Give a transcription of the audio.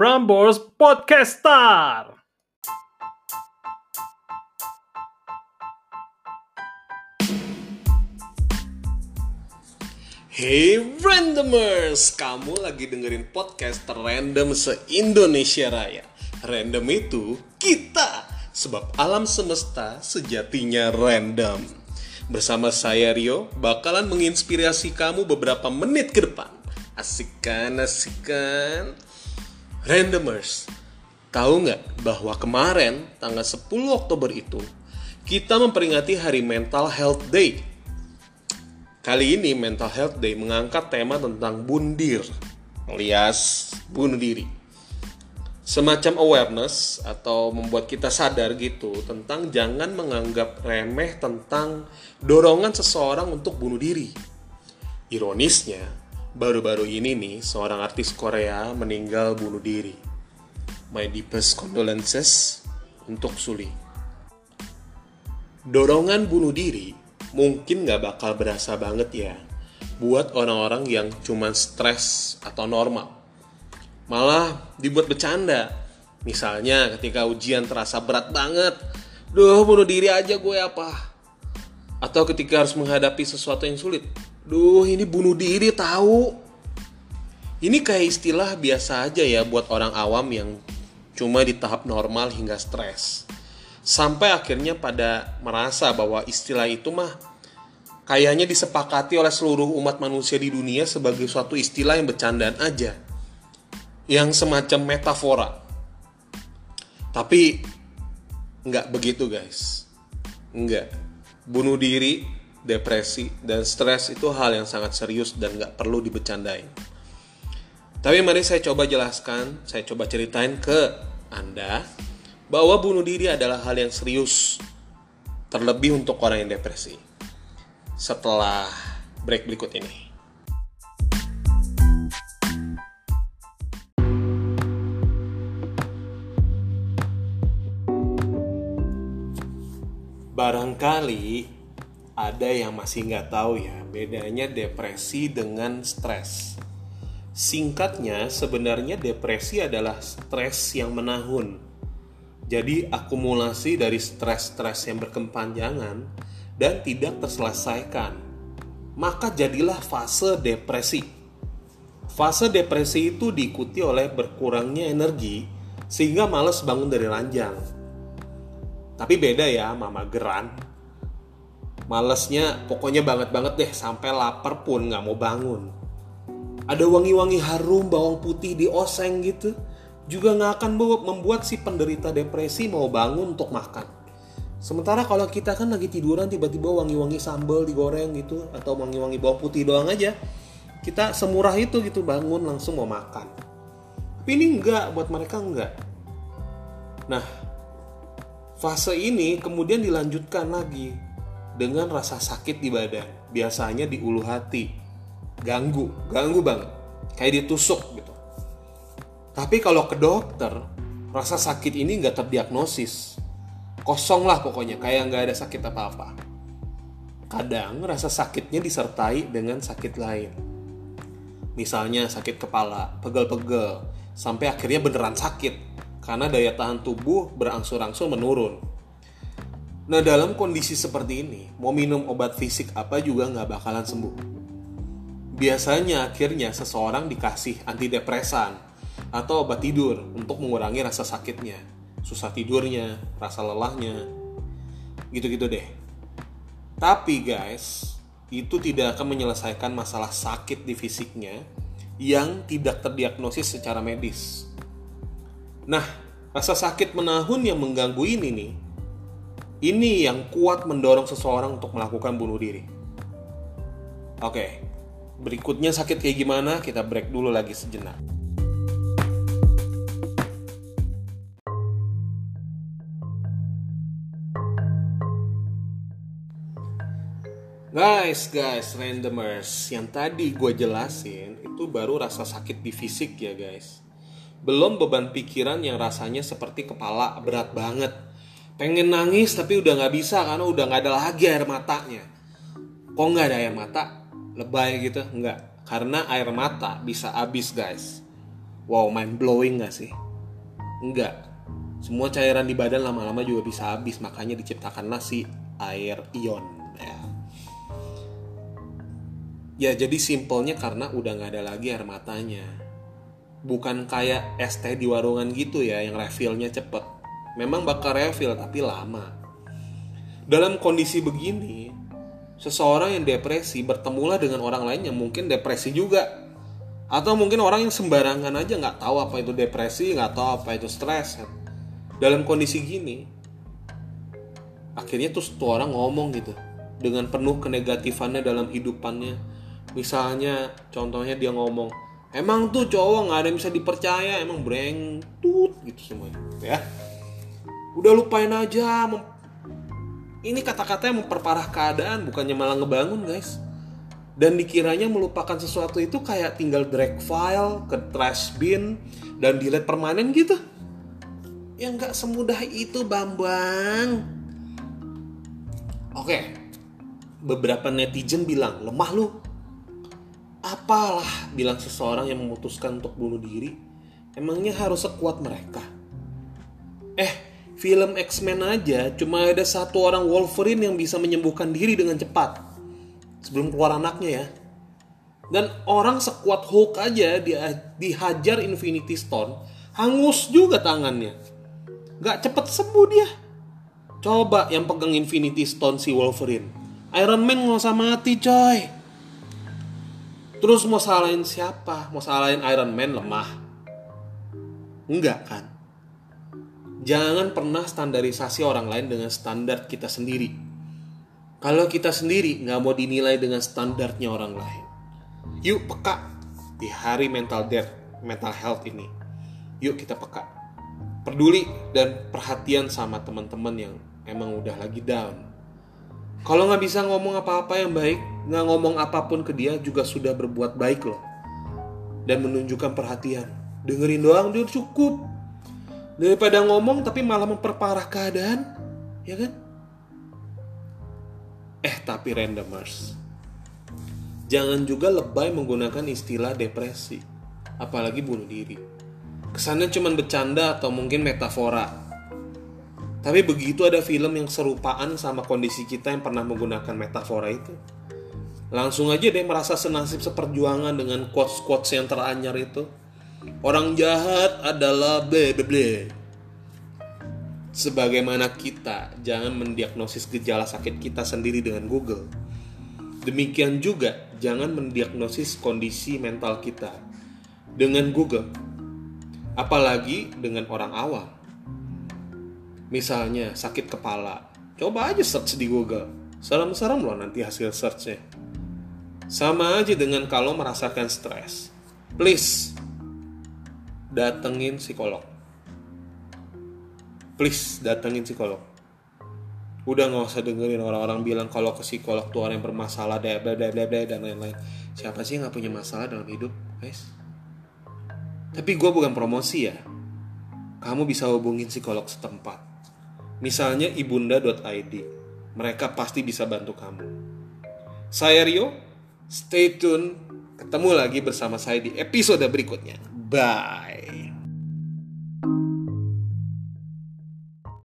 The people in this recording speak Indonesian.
Prambors Podcaster. Hey randomers, kamu lagi dengerin podcast random se-Indonesia Raya. Random itu kita, sebab alam semesta sejatinya random. Bersama saya Rio, bakalan menginspirasi kamu beberapa menit ke depan. Asik kan, asik kan? Randomers, tahu nggak bahwa kemarin tanggal 10 Oktober itu kita memperingati Hari Mental Health Day Kali ini Mental Health Day mengangkat tema tentang bundir alias bunuh diri. Semacam awareness atau membuat kita sadar gitu tentang jangan menganggap remeh tentang dorongan seseorang untuk bunuh diri. Ironisnya, baru-baru ini nih seorang artis Korea meninggal bunuh diri. My deepest condolences untuk Suli. Dorongan bunuh diri mungkin nggak bakal berasa banget ya buat orang-orang yang cuma stres atau normal. Malah dibuat bercanda. Misalnya ketika ujian terasa berat banget, duh bunuh diri aja gue apa. Atau ketika harus menghadapi sesuatu yang sulit, duh ini bunuh diri tahu. Ini kayak istilah biasa aja ya buat orang awam yang cuma di tahap normal hingga stres. Sampai akhirnya pada merasa bahwa istilah itu mah kayaknya disepakati oleh seluruh umat manusia di dunia sebagai suatu istilah yang bercandaan aja. Yang semacam metafora. Tapi nggak begitu guys. Nggak. Bunuh diri depresi dan stres itu hal yang sangat serius dan nggak perlu dibecandain tapi mari saya coba jelaskan saya coba ceritain ke anda bahwa bunuh diri adalah hal yang serius, terlebih untuk orang yang depresi. Setelah break berikut ini. Barangkali ada yang masih nggak tahu ya bedanya depresi dengan stres. Singkatnya, sebenarnya depresi adalah stres yang menahun jadi akumulasi dari stres-stres yang berkepanjangan dan tidak terselesaikan. Maka jadilah fase depresi. Fase depresi itu diikuti oleh berkurangnya energi sehingga males bangun dari ranjang. Tapi beda ya mama geran. Malesnya pokoknya banget-banget deh sampai lapar pun nggak mau bangun. Ada wangi-wangi harum bawang putih di oseng gitu juga nggak akan membuat si penderita depresi mau bangun untuk makan. Sementara kalau kita kan lagi tiduran tiba-tiba wangi-wangi sambal digoreng gitu atau wangi-wangi bawang putih doang aja, kita semurah itu gitu bangun langsung mau makan. Tapi ini enggak buat mereka enggak. Nah, fase ini kemudian dilanjutkan lagi dengan rasa sakit di badan, biasanya di ulu hati. Ganggu, ganggu banget. Kayak ditusuk gitu. Tapi kalau ke dokter, rasa sakit ini nggak terdiagnosis. Kosong lah pokoknya, kayak nggak ada sakit apa-apa. Kadang rasa sakitnya disertai dengan sakit lain. Misalnya sakit kepala, pegel-pegel, sampai akhirnya beneran sakit karena daya tahan tubuh berangsur-angsur menurun. Nah dalam kondisi seperti ini, mau minum obat fisik apa juga nggak bakalan sembuh. Biasanya akhirnya seseorang dikasih antidepresan atau obat tidur untuk mengurangi rasa sakitnya, susah tidurnya, rasa lelahnya, gitu-gitu deh. Tapi guys, itu tidak akan menyelesaikan masalah sakit di fisiknya yang tidak terdiagnosis secara medis. Nah, rasa sakit menahun yang mengganggu ini nih, ini yang kuat mendorong seseorang untuk melakukan bunuh diri. Oke, berikutnya sakit kayak gimana? Kita break dulu lagi sejenak. Guys, guys, randomers, yang tadi gue jelasin itu baru rasa sakit di fisik ya guys. Belum beban pikiran yang rasanya seperti kepala berat banget. Pengen nangis tapi udah gak bisa karena udah gak ada lagi air matanya. Kok gak ada air mata? Lebay gitu? Enggak. Karena air mata bisa habis guys. Wow, mind blowing gak sih? Enggak. Semua cairan di badan lama-lama juga bisa habis, makanya diciptakanlah si air ion. Ya, ya jadi simpelnya karena udah nggak ada lagi air matanya. Bukan kayak es teh di warungan gitu ya, yang refillnya cepet. Memang bakal refill, tapi lama. Dalam kondisi begini, seseorang yang depresi bertemulah dengan orang lain yang mungkin depresi juga. Atau mungkin orang yang sembarangan aja nggak tahu apa itu depresi nggak tahu apa itu stres. Dalam kondisi gini akhirnya tuh satu orang ngomong gitu dengan penuh kenegatifannya dalam hidupannya. Misalnya contohnya dia ngomong emang tuh cowok nggak ada yang bisa dipercaya emang brengtut gitu semuanya ya udah lupain aja ini kata-katanya memperparah keadaan bukannya malah ngebangun guys. Dan dikiranya melupakan sesuatu itu kayak tinggal drag file ke trash bin dan delete permanen gitu. Ya nggak semudah itu Bambang. Oke. Beberapa netizen bilang lemah lu. Apalah bilang seseorang yang memutuskan untuk bunuh diri emangnya harus sekuat mereka? Eh film X-Men aja cuma ada satu orang Wolverine yang bisa menyembuhkan diri dengan cepat sebelum keluar anaknya ya. Dan orang sekuat Hulk aja dia dihajar Infinity Stone, hangus juga tangannya. Gak cepet sembuh dia. Coba yang pegang Infinity Stone si Wolverine. Iron Man nggak usah mati coy. Terus mau salahin siapa? Mau salahin Iron Man lemah? Enggak kan? Jangan pernah standarisasi orang lain dengan standar kita sendiri kalau kita sendiri nggak mau dinilai dengan standarnya orang lain. Yuk peka di hari mental death, mental health ini. Yuk kita peka. Peduli dan perhatian sama teman-teman yang emang udah lagi down. Kalau nggak bisa ngomong apa-apa yang baik, nggak ngomong apa pun ke dia juga sudah berbuat baik loh. Dan menunjukkan perhatian. Dengerin doang dia cukup. Daripada ngomong tapi malah memperparah keadaan, ya kan? Eh tapi randomers. Jangan juga lebay menggunakan istilah depresi, apalagi bunuh diri. Kesannya cuma bercanda atau mungkin metafora. Tapi begitu ada film yang serupaan sama kondisi kita yang pernah menggunakan metafora itu. Langsung aja deh merasa senasib seperjuangan dengan quotes-quotes yang teranyar itu. Orang jahat adalah ble sebagaimana kita jangan mendiagnosis gejala sakit kita sendiri dengan Google. Demikian juga jangan mendiagnosis kondisi mental kita dengan Google. Apalagi dengan orang awam. Misalnya sakit kepala, coba aja search di Google. Serem-serem loh nanti hasil searchnya. Sama aja dengan kalau merasakan stres. Please, datengin psikolog. Please datengin psikolog. Udah nggak usah dengerin orang-orang bilang kalau ke psikolog tuh orang yang bermasalah bla bla bla bla dan lain-lain. Siapa sih yang nggak punya masalah dalam hidup guys? Tapi gue bukan promosi ya. Kamu bisa hubungin psikolog setempat. Misalnya ibunda.id mereka pasti bisa bantu kamu. Saya Rio stay tune. Ketemu lagi bersama saya di episode berikutnya bye